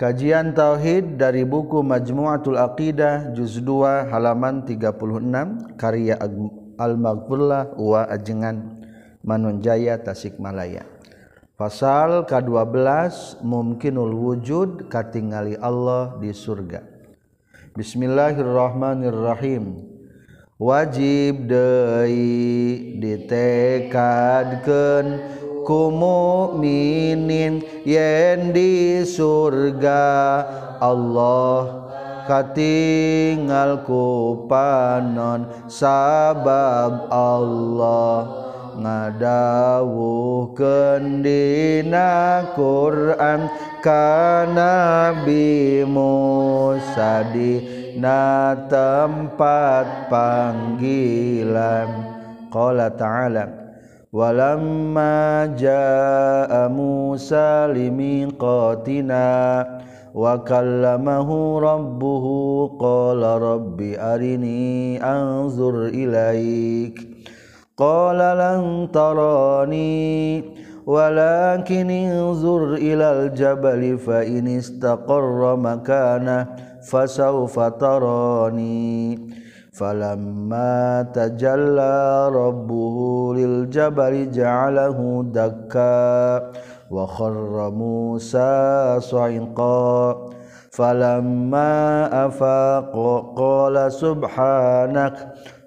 Kajian Tauhid dari buku Majmu'atul Aqidah Juz 2 halaman 36 karya Al-Maghfurlah wa Ajengan Manunjaya Tasikmalaya. Pasal ke-12 Mumkinul Wujud katingali Allah di surga. Bismillahirrahmanirrahim. Wajib deui ditekadkeun kumuminin yen di surga Allah katingal ku panon sabab Allah ngadawuh kendina Quran kana Nabi Musa dina tempat panggilan. Qala ta'ala walamma jaa Musa limiqatina wa kallamahu rabbuhu qala rabbi arini anzur ilaik qala lan tarani walakin انظر إلى الجبل فإن استقر مكانه فسوف تراني falamma tajalla rabbuhu lil jabali ja'alahu dakka wa kharra Musa sa'iqa. Falamma afaqa qala subhanak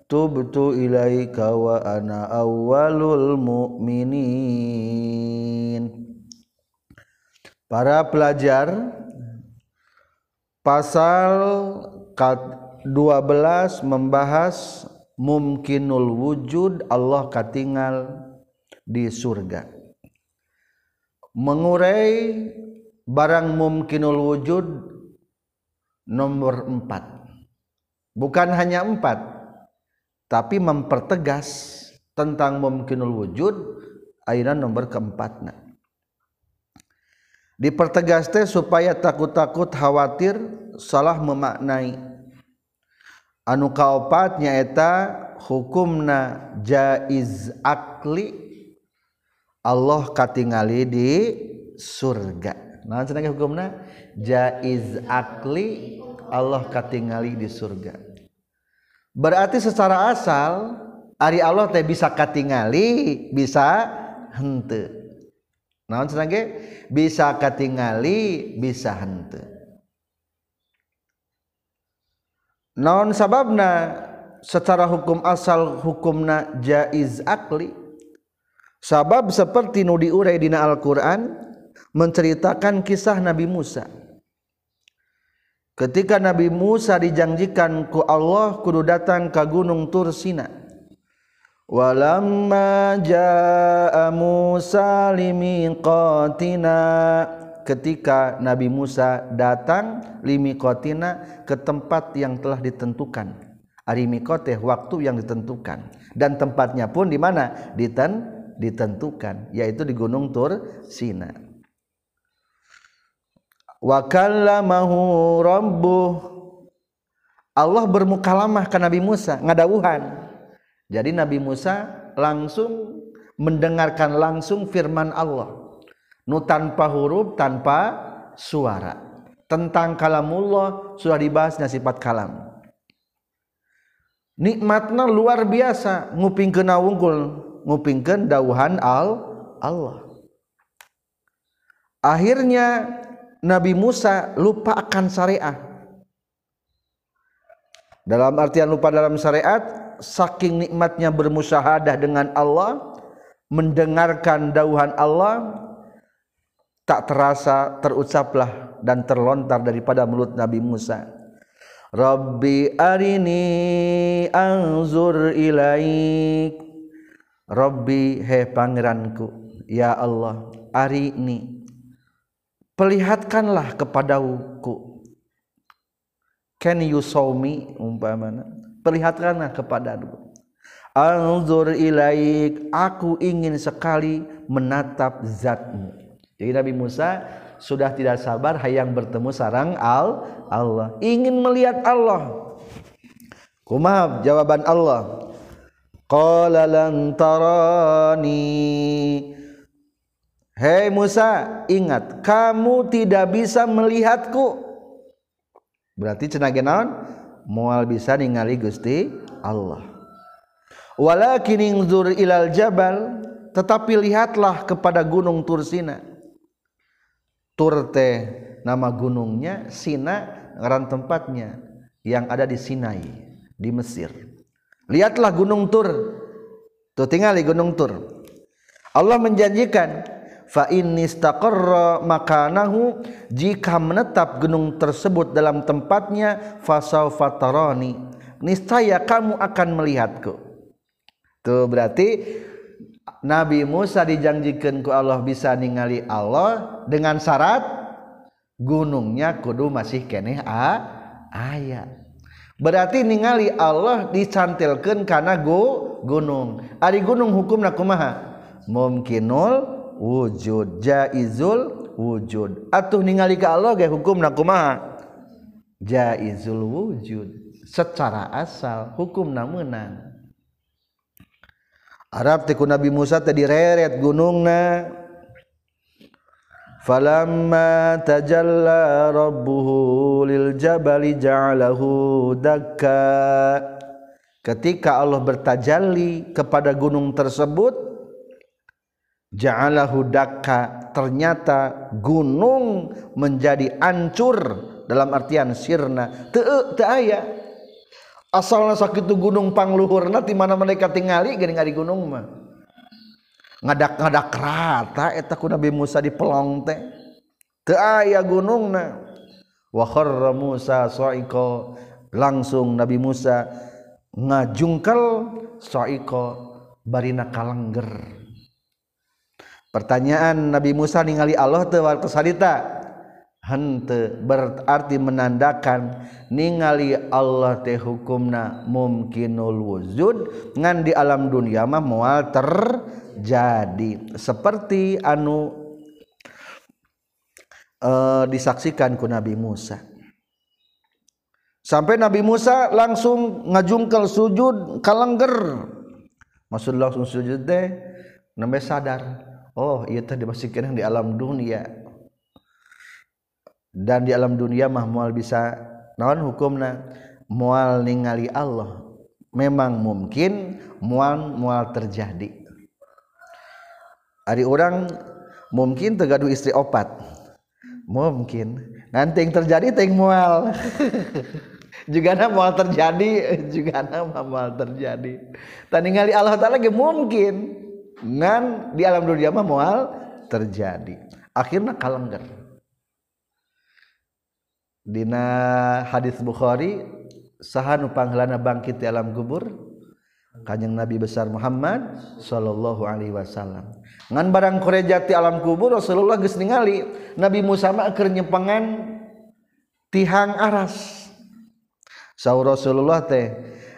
tubtu ilaika wa ana awwalul mu'minin. Para pelajar pasal 12 membahas mungkinul wujud Allah katingal di surga. Mengurai barang mungkinul wujud nomor 4 bukan hanya 4 tapi mempertegas tentang mungkinul wujud ayat nomor keempatnya dipertegas teh supaya takut-takut khawatir salah memaknai anu kaupatnyaeta hukumna jaiz akli Allah katingali di surga. Nah hukumna? Jaiz akli Allah katingali di surga. Berarti secara asal Ari Allah teh bisa katingali bisa hente nah bisa katingali bisa hente naon sababna? Secara hukum asal hukumna jaiz akli. Sabab seperti nu diurai dina Al-Qur'an menceritakan kisah Nabi Musa. Ketika Nabi Musa dijanjikan ku Allah kudu datang ke gunung Tur Sina. Walamma jaa Musa limiqatina ketika Nabi Musa datang limikotina ke tempat yang telah ditentukan. Arimikote waktu yang ditentukan. Dan tempatnya pun di mana? Diten ditentukan yaitu di Gunung Tur Sina. Wakallamahu rabbuh. Allah bermukalamah ke Nabi Musa ngadawuhan. Jadi Nabi Musa langsung mendengarkan langsung firman Allah nu tanpa huruf tanpa suara. Tentang kalamullah sudah dibahasnya sifat kalam. Nikmatna luar biasa. Ngupingkeun wungkul ngupingkeun dauhan al Allah. Akhirnya Nabi Musa lupa akan syariat. Dalam artian lupa dalam syariat saking nikmatnya bermusyahadah dengan Allah mendengarkan dauhan Allah tak terasa terucaplah dan terlontar daripada mulut Nabi Musa. Rabbi arini anzur ilaik. Rabbi he pangeranku ya Allah arini. Perlihatkanlah kepadaku. Can you show me? Umpamana. Perlihatkanlah kepadaku. Anzur ilaik aku ingin sekali menatap zatmu jadi Nabi Musa sudah tidak sabar hayang bertemu sarang al Allah. Ingin melihat Allah. Kumaha jawaban Allah. Qala lan tarani. Hei Musa ingat kamu tidak bisa melihatku. Berarti cenah naon? Moal bisa ningali Gusti Allah. Walakin ingzur ilal jabal tetapi lihatlah kepada gunung Tursina Turte nama gunungnya Sina ngaran tempatnya yang ada di Sinai di Mesir. Lihatlah gunung Tur. Tuh tinggal di gunung Tur. Allah menjanjikan fa innistaqarra makanahu. Jika menetap gunung tersebut dalam tempatnya fasaufa tarani. Niscaya kamu akan melihatku. Tuh berarti Nabi Musa dijanjikan ku Allah bisa ningali Allah dengan syarat gunungnya kudu masih keneh a ayat berarti ningali Allah dicantilkan karena go gunung. Ari gunung hukumna kumaha? Mungkinul wujud jaizul wujud. Atuh ningali ka Allah ge hukum kumaha? Jaizul wujud secara asal hukum menang Arab teh ku Nabi Musa teh direret gunungna. Falamma tajalla rabbuhu lil jabali ja'alahu dakka. Ketika Allah bertajalli kepada gunung tersebut ja'alahu dakka. Ternyata gunung menjadi ancur dalam artian sirna. Teu aya asalnya sakit gunung pangluhur nanti mana mereka tingali gini ngari gunung mah. Ngadak ngadak rata eta ku Nabi Musa di pelong teh. Teu aya gunungna. Wa kharra Musa sa'iqa langsung Nabi Musa ngajungkel sa'iqa barina kalengger. Pertanyaan Nabi Musa ningali Allah teu waktu salita hente berarti menandakan ningali Allah teh hukumna mungkinul wujud ngan di alam dunia mah moal terjadi. Seperti anu uh, disaksikan ku Nabi Musa. Sampai Nabi Musa langsung ngajungkel sujud kalengger. Maksud langsung sujud teh namanya sadar. Oh iya tadi dipastikan di alam dunia dan di alam dunia mah mual bisa naon hukumna? Mual ningali Allah. Memang mungkin mual mual terjadi. Hari orang mungkin tergaduh istri opat. Mungkin. Nanti yang terjadi teng mual. Juga nama mual terjadi juga nama mual terjadi. Tadi ningali Allah Taala mungkin. Ngan di alam dunia mah moal terjadi. Akhirnya kalengger Dina hadits Bukhari saha nupanglana bangkit di alam kubur? Kanjeng Nabi besar Muhammad Shallallahu Alaihi Wasallam. Ngan barang korejati alam kubur Rasulullah geus ningali. Nabi Musa mah keur tihang aras. Saur Rasulullah teh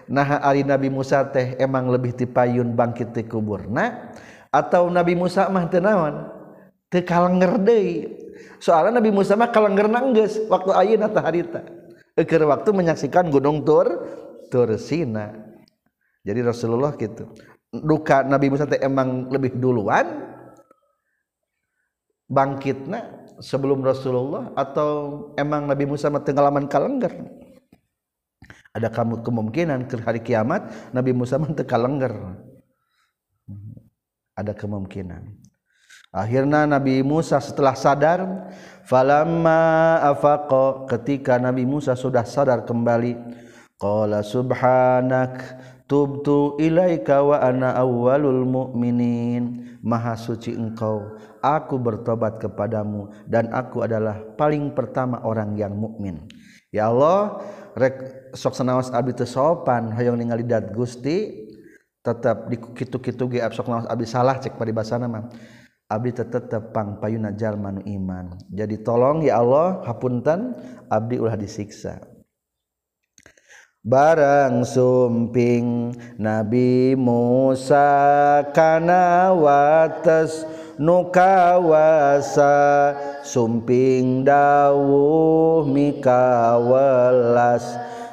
nah ari Nabi Musa teh emang lebih tipayun bangkit ti kuburna? Atau Nabi Musa mah teu naon? Teu kalenger deui soalnya Nabi Musa mah kalenger nanggeus waktu ayeuna teh harita. Keur waktu menyaksikan gunung Tur Tursina jadi Rasulullah gitu duka Nabi Musa teh emang lebih duluan bangkitna sebelum Rasulullah atau emang Nabi Musa mah tenggalaman kalengger? Ada kamu kemungkinan ke hari kiamat Nabi Musa menteka lengger ada kemungkinan akhirnya Nabi Musa setelah sadar falamma afaqa ketika Nabi Musa sudah sadar kembali qala subhanak tubtu ilaika wa ana awwalul mu'minin. Maha suci engkau aku bertobat kepadamu dan aku adalah paling pertama orang yang mukmin. Ya Allah rek sok senawas abi teu sopan hoyong ningali dat Gusti tetap di kitu-kitu ge sok nawas abi salah cek paribasana mah Abdi tetap pang payuna jalmanu iman. Jadi tolong ya Allah hapunten Abdi ulah disiksa. Barang sumping Nabi Musa kana wates nukawasa sumping dawuh mikawelas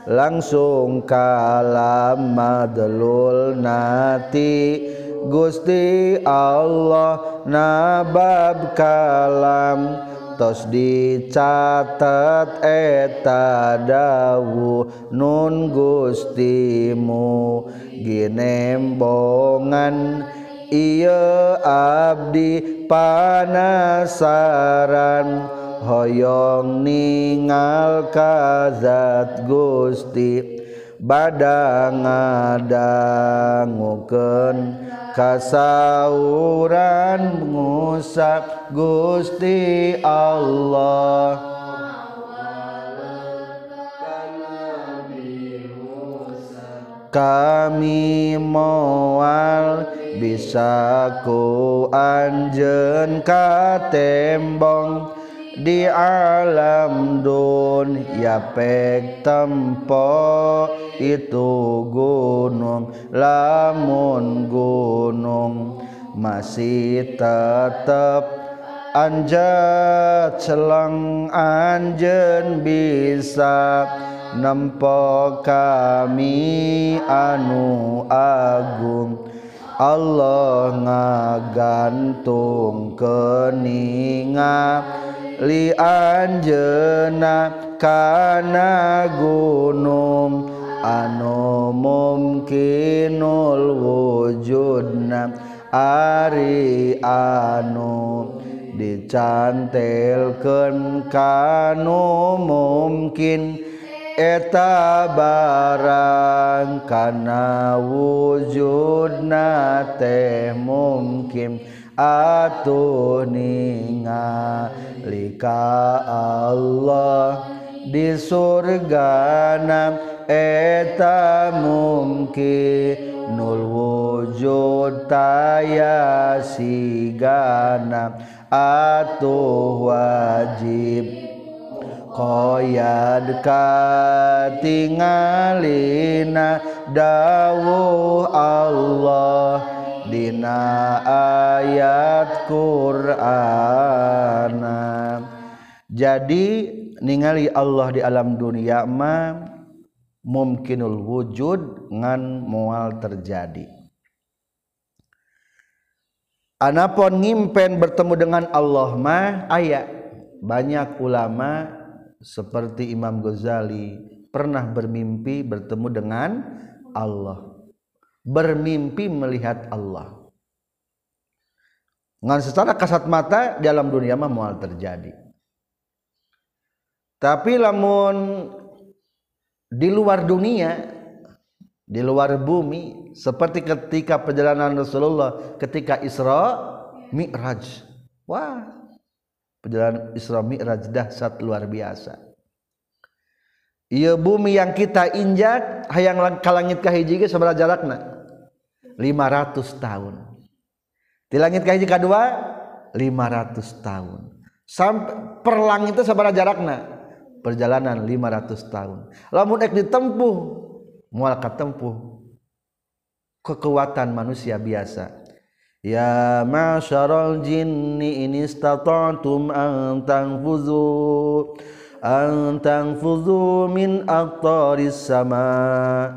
langsung kalam madlul nati. Gusti Allah nabab kalam tos dicatat eta dawu nun gustimu. Ginembongan iya abdi panasaran hoyong ningal kazat gusti. Badang ngadangukeun kasauran ngusap Gusti Allah. Kami moal bisa ku anjen katembong di alam dunia pek tempo itu gunung lamun gunung masih tetap anjat. Selang anjen bisa nempo kami anu agung. Allah ngagantung keninga li anjeuna kana gunung anu mumkinul wujudna ari anu dicantelkeun kanu mungkin eta barang kana wujudna teh mungkin atuh ningali ka Allah di surgana. Eta mungkin nul wujud taya sigana atuh wajib. Koyad katingalina dawuh Allah dina ayat Quran jadi ningali Allah di alam dunia ma mungkinul wujud ngan mual terjadi. Anapun ngimpen bertemu dengan Allah mah ayat banyak ulama seperti Imam Ghazali pernah bermimpi bertemu dengan Allah. Bermimpi melihat Allah. Ngan secara kasat mata dalam dunia mah mual terjadi. Tapi lamun di luar dunia di luar bumi seperti ketika perjalanan Rasulullah ketika Isra Mi'raj. Wah perjalanan Isra Mi'raj dahsyat luar biasa. Iya bumi yang kita injak hayang kalangit kahiji ge sabaraha jarakna? 500 tahun. Di langit kahiji kedua? 500 tahun. Sampai per langit itu sabar jarakna perjalanan 500 tahun. Lamun ek ditempuh mual katempuh kekuatan manusia biasa. Ya masyarul jinni in istata'tum an tanfuzu an tanfuzu min aqtaris sama'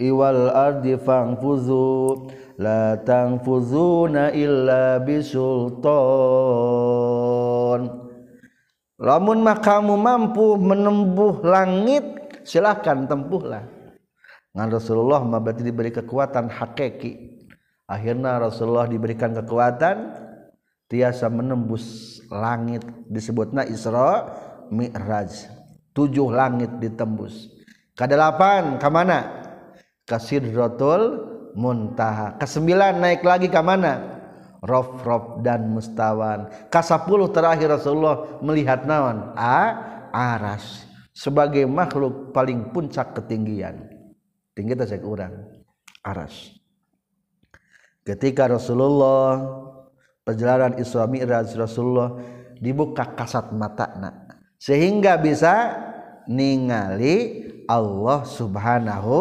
iwal ardi fangfuzu la tangfuzuna illa bisultan lamun mah kamu mampu menempuh langit silahkan tempuhlah. Ngan Rasulullah mah berarti diberi kekuatan hakiki. Akhirnya Rasulullah diberikan kekuatan tiasa menembus langit disebutnya Isra Mi'raj. Tujuh langit ditembus. Kedelapan ke mana Sidratul Muntaha. Kesembilan naik lagi ke mana Rof Rof dan Mustawan. K10 terakhir Rasulullah melihat nawan A aras. Sebagai makhluk paling puncak ketinggian. Tinggi itu saya kurang aras. Ketika Rasulullah perjalanan Isra Mi'raj Rasulullah dibuka kasat matana sehingga bisa ningali Allah Subhanahu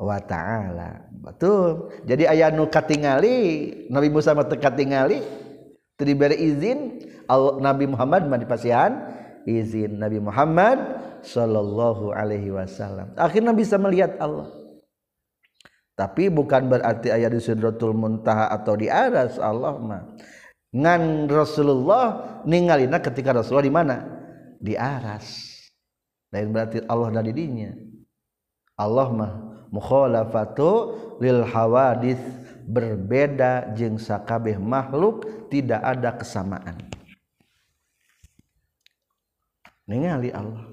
wa ta'ala betul. Jadi ayah nu katingali Nabi Musa mah katingali izin Nabi Muhammad mah dipasihan izin. Nabi Muhammad sallallahu alaihi wasallam. Akhirnya bisa melihat Allah. Tapi bukan berarti ayat di Sidratul Muntaha atau di atas Allah mah. Ngan Rasulullah ningalina ketika Rasulullah di mana? Di aras. Lain berarti Allah dari dinya Allah mah mukhalafatu lil hawadis berbeda jeung sakabeh makhluk tidak ada kesamaan. Ningali Allah.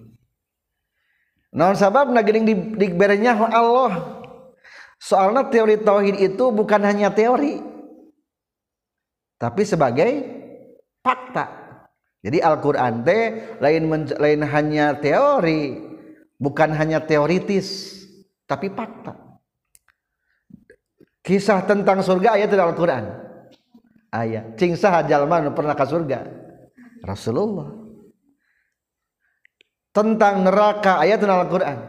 Naon sababna geuning di, di Allah? Soalnya teori tauhid itu bukan hanya teori, tapi sebagai fakta. Jadi Al-Qur'an teh lain lain hanya teori, bukan hanya teoritis, tapi fakta. Kisah tentang surga ayat dalam Al-Qur'an. Ayat. Cing saha jalma pernah ke surga? Rasulullah. Tentang neraka ayat dalam Al-Qur'an.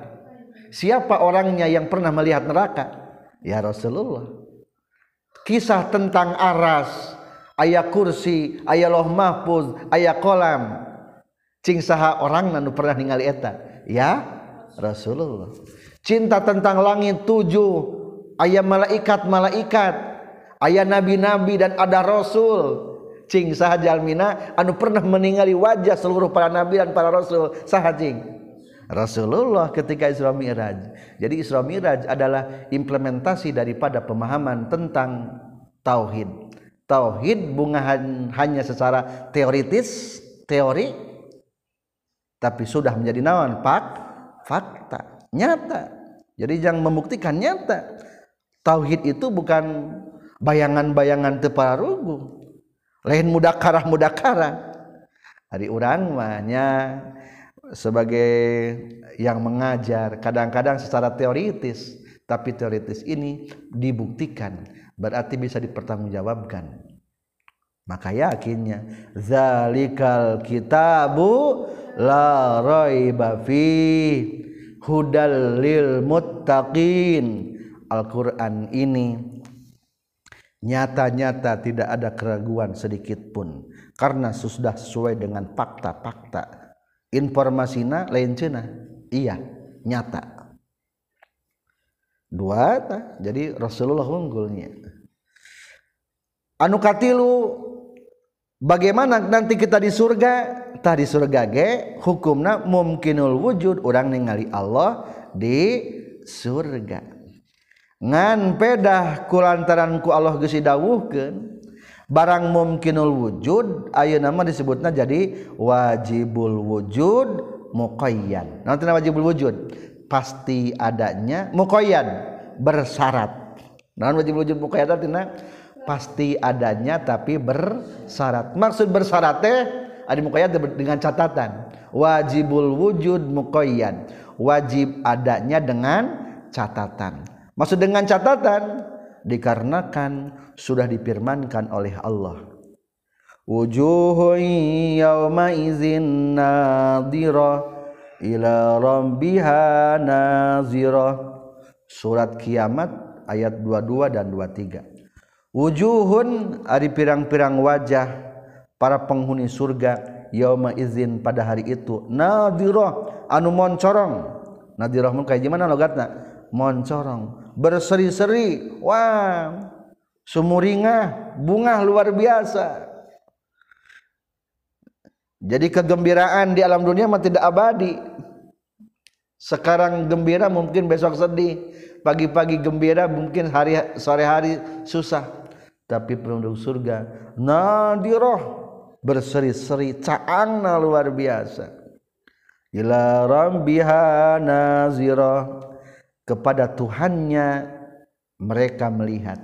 Siapa orangnya yang pernah melihat neraka? ya Rasulullah kisah tentang aras ayat kursi ayat loh mahfuz ayat kolam cing saha orang nanu pernah ningali eta ya Rasulullah cinta tentang langit tujuh. Ayat malaikat malaikat ayat nabi-nabi dan ada rasul. Cing saha jalmina anu pernah meninggali wajah seluruh para nabi dan para rasul. Saha cing? Rasulullah ketika Isra Mi'raj. Jadi Isra Mi'raj adalah implementasi daripada pemahaman tentang tauhid. Tauhid bungahan hanya secara teoritis, teori tapi sudah menjadi nawan pak fakta, nyata. Jadi jangan membuktikan nyata. Tauhid itu bukan bayangan-bayangan tepararugu. Lain mudakarah mudakarah. Hari urang mahnya sebagai yang mengajar kadang-kadang secara teoritis tapi teoritis ini dibuktikan berarti bisa dipertanggungjawabkan maka yakinnya zalikal kitabu la raiba fi hudal lil muttaqin. Al-Qur'an ini nyata-nyata tidak ada keraguan sedikit pun. Karena sudah sesuai dengan fakta-fakta. Informasinya lain cina. Iya nyata. Dua jadi Rasulullah unggulnya. Anu katilu bagaimana nanti kita di surga? Tadi surga ge hukumna mumkinul wujud orang ningali Allah di surga. Ngan pedah kulantaranku Allah gesi dawuhkan barang mumkinul wujud ayo nama disebutnya jadi wajibul wujud muqayyan nanti wajibul wujud? Pasti adanya muqayyan bersyarat nah wajibul wujud muqayyad artinya pasti adanya tapi bersyarat. Maksud bersyarat teh ada muqayyad dengan catatan. Wajibul wujud muqayyad wajib adanya dengan catatan. Maksud dengan catatan dikarenakan sudah difirmankan oleh Allah. Wujuhun yawma izin nadhira ila rabbiha nazira. Surat kiamat ayat 22 dan 23 wujuhun ari pirang-pirang wajah para penghuni surga yauma izin pada hari itu. Nadhira anu moncorong. Nadhira mun kayak gimana logatna? Moncorong. Berseri-seri wah sumuringah bunga luar biasa. Jadi kegembiraan di alam dunia mah tidak abadi. Sekarang gembira mungkin besok sedih. Pagi-pagi gembira mungkin hari sore hari susah tapi penduduk surga. Nadiroh. Berseri-seri. Caangna luar biasa. Ila rabbiha nazirah kepada Tuhannya mereka melihat.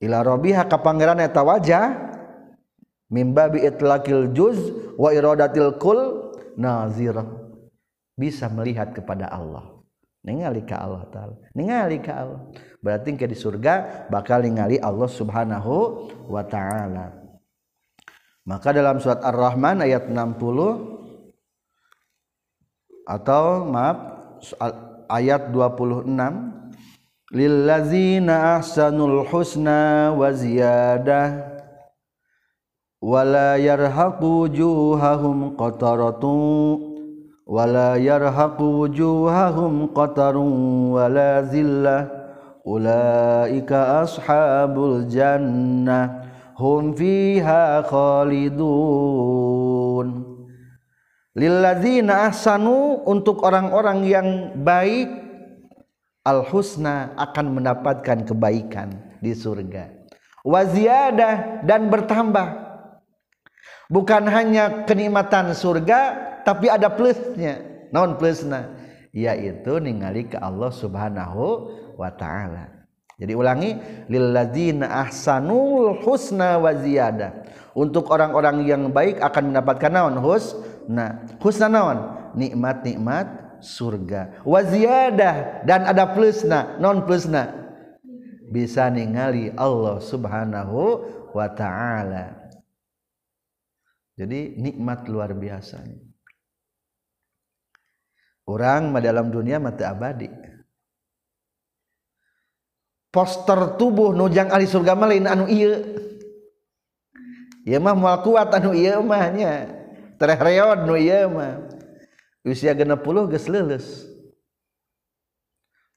Ila robiha ka pangeran eta wajah mimba bi itlaqil juz wa iradatil kul nazira bisa melihat kepada Allah. Ningali ka Allah taala. Ningali ka Allah berarti ke di surga bakal ningali Allah Subhanahu wa taala. Maka dalam surat Ar-Rahman ayat 60 atau maaf ayat 26 lillazina ahsanul husna wa ziyadah wala yarhaqu juhahum qataratu wala yarhaqu wujuhahum qatarun wala zillah ulaika ashabul jannah hum fiha khalidun. Lilladzina ahsanu untuk orang-orang yang baik al husna akan mendapatkan kebaikan di surga. Waziyadah dan bertambah. Bukan hanya kenikmatan surga tapi ada plusnya. Non plusna? Yaitu ningali ke Allah Subhanahu wa taala. Jadi ulangi lilladzina ahsanul husna wa ziyada. Untuk orang-orang yang baik akan mendapatkan naon? Husna husna naon? Nikmat-nikmat surga. Wa ziyadah dan ada plusna. Non plusna. Bisa ningali Allah Subhanahu wa taala. Jadi nikmat luar biasa. Orang dalam dunia mati abadi poster tubuh nujang ahli surga mah lain anu ieu. Ieu mah moal kuat anu ieu mah nya. Tereh reod nu ieu mah. Usia 60 geus leuleus.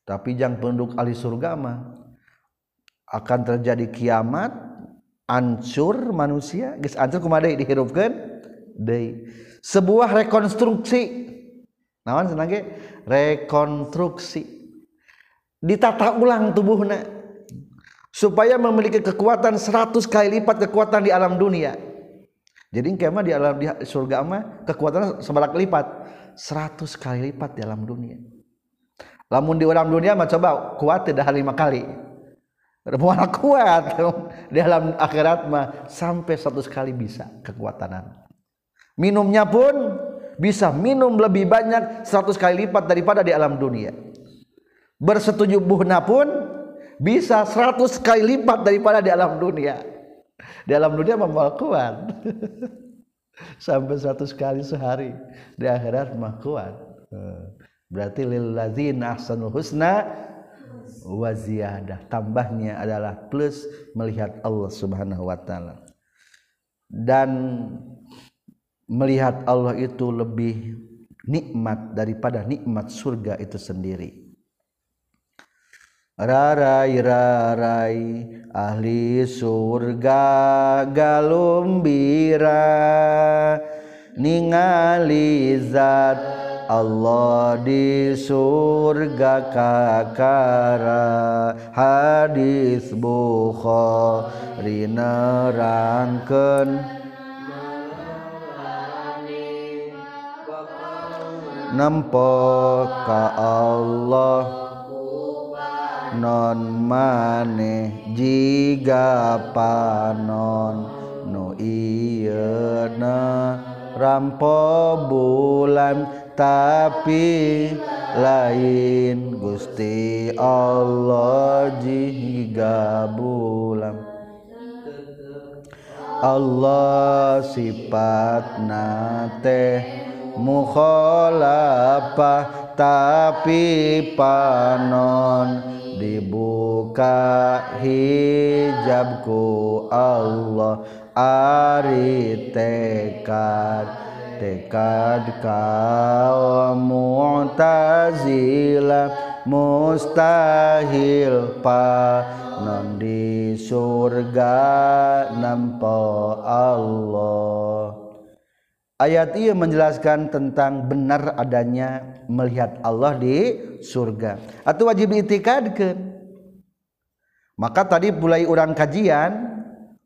Tapi jang penduduk ahli surga mah akan terjadi kiamat ancur manusia. Geus ancur kumaha deui? Dihirupkeun deui. Sebuah rekonstruksi. Naon senang ge rekonstruksi. Ditata ulang tubuhnya supaya memiliki kekuatan 100 kali lipat kekuatan di alam dunia. Jadi kemah di alam di surga mah kekuatan sebalak lipat. 100 kali lipat di alam dunia. Lamun di alam dunia mah coba kuat tidak lima kali. Mual kuat. Di alam akhirat mah sampai 100 kali bisa kekuatanan. Minumnya pun bisa minum lebih banyak 100 kali lipat daripada di alam dunia bersetuju buhna pun bisa 100 kali lipat daripada di alam dunia. Di alam dunia membawa kuat. Sampai 100 kali sehari di akhirat mah kuat. Berarti lilladzina ahsanul husna wa ziyadah. Tambahnya adalah plus melihat Allah Subhanahu wa taala. Dan melihat Allah itu lebih nikmat daripada nikmat surga itu sendiri rarai rarai ahli surga galumbira ningali zat Allah di surga kakara. Hadis bukhari nerangkeun nempo ka Allah non maneh jiga panon. Nu ieuna rampo bulan tapi lain Gusti Allah jiga bulan. Allah sifat nate mukhalafah tapi panon dibuka hijabku Allah ari tekad tekad kaum mu'tazila mustahil panon di surga nampo Allah ayat ia menjelaskan tentang benar adanya melihat Allah di surga. Atau wajib diitikadkan maka tadi mulai orang kajian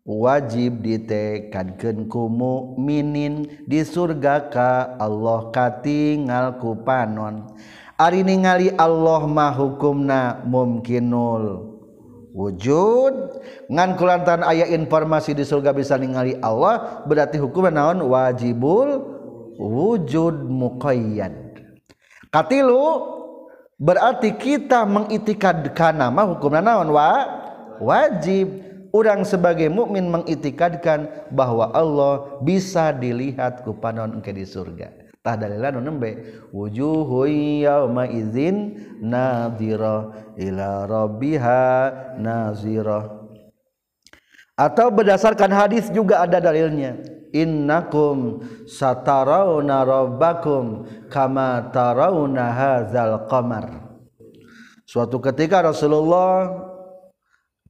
wajib ditekadkan ku mukminin di surga ka Allah katingal ku panon. Ari ningali Allah mah hukumna mumkinul. wujud. Ngan kulantaran ayat informasi di surga bisa ningali Allah berarti hukuman naon? Wajibul wujud muqayyad. Katilu berarti kita mengitikadkan nama hukuman naon? Wa wajib. Orang sebagai mukmin mengitikadkan bahwa Allah bisa dilihat ku panon di surga. Tah dalilan nu nembe. Wujuhu yauma idzin nadhira ila rabbiha nazira. Atau berdasarkan hadis juga ada dalilnya. Innakum satarawna rabbakum kama tarawna hadzal qamar. Suatu ketika Rasulullah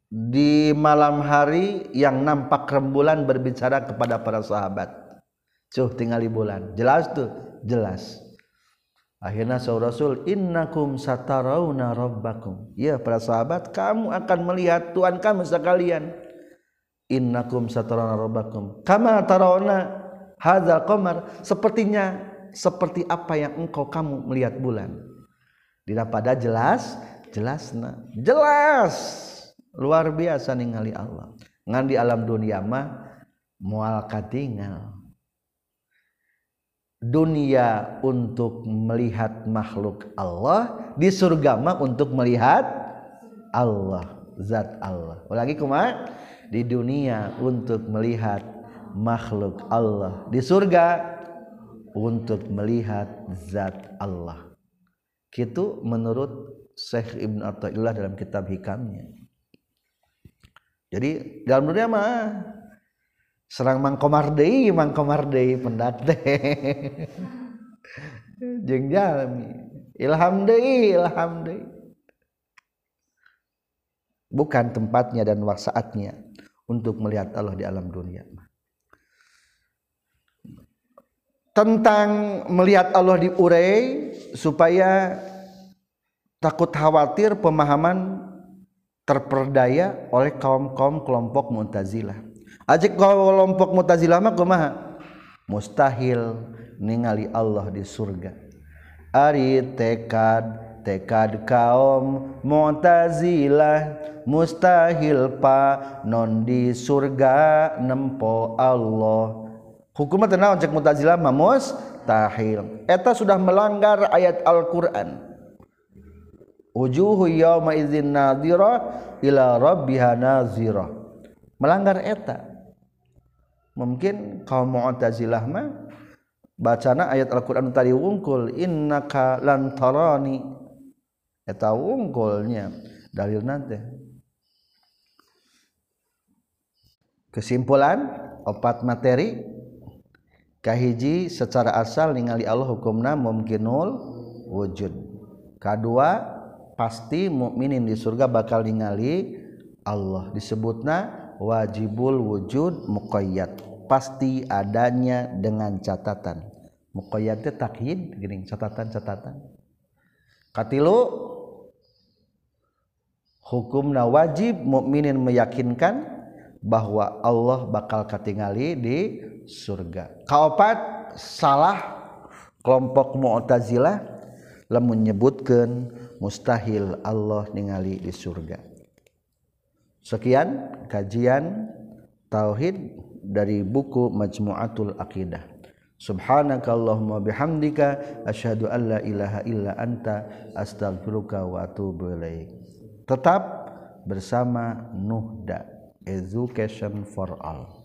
di malam hari yang nampak rembulan berbicara kepada para sahabat. Cuh tinggali bulan. Jelas tuh jelas. Akhirnya saudara Rasul innakum satarawna rabbakum. Ya para sahabat kamu akan melihat Tuhan kamu sekalian. Innakum satarawna rabbakum. Kama tarawna hadzal qamar. Sepertinya seperti apa yang engkau kamu melihat bulan. Tidak pada jelas jelas nah jelas. Luar biasa ningali Allah. Ngan di alam dunia mah mual katingal dunia untuk melihat makhluk Allah di surga mah untuk melihat Allah zat Allah. Lagi kuma di dunia untuk melihat makhluk Allah di surga untuk melihat zat Allah. Gitu menurut Syekh Ibn Atta'illah dalam kitab hikamnya. Jadi dalam dunia mah serang mangkomar deui mangkomar deui pendat jeung jalmi. Ilham deui ilham deui. Bukan tempatnya dan saatnya untuk melihat Allah di alam dunia. Tentang melihat Allah di urei supaya takut khawatir pemahaman terperdaya oleh kaum-kaum kelompok Mu'tazilah. Ajik kelompok Mu'tazilah mah kumaha? Mustahil ningali Allah di surga. Ari tekad tekad kaum Mu'tazilah mustahil pa non di surga nempo Allah. Hukumnya tenang cek Mu'tazilah mah mustahil. Eta sudah melanggar ayat Al-Qur'an. Ujuhu yawma idzin nadhira ila rabbiha nazira. Melanggar eta mungkin kaum Mu'tazilah mah bacana ayat Al-Qur'an tadi wungkul innaka lan tarani. Eh, Eta wungkulnya dalil nanti kesimpulan opat materi. Kahiji secara asal ningali Allah hukumna mumkinul wujud. Kedua pasti mukminin di surga bakal ningali Allah. Disebutna wajibul wujud muqayyad. Pasti adanya dengan catatan. Muqayyad itu takhid gini catatan-catatan. Katilu hukumna wajib mukminin meyakinkan bahwa Allah bakal katingali di surga. Kaopat salah kelompok mu'tazilah lamun menyebutkan mustahil Allah ningali di surga sekian kajian tauhid dari buku Majmu'atul Aqidah Subhanakallahumma bihamdika asyhadu an la ilaha illa anta astaghfiruka wa atubu ilaik. Tetap bersama Nuhda Education for All.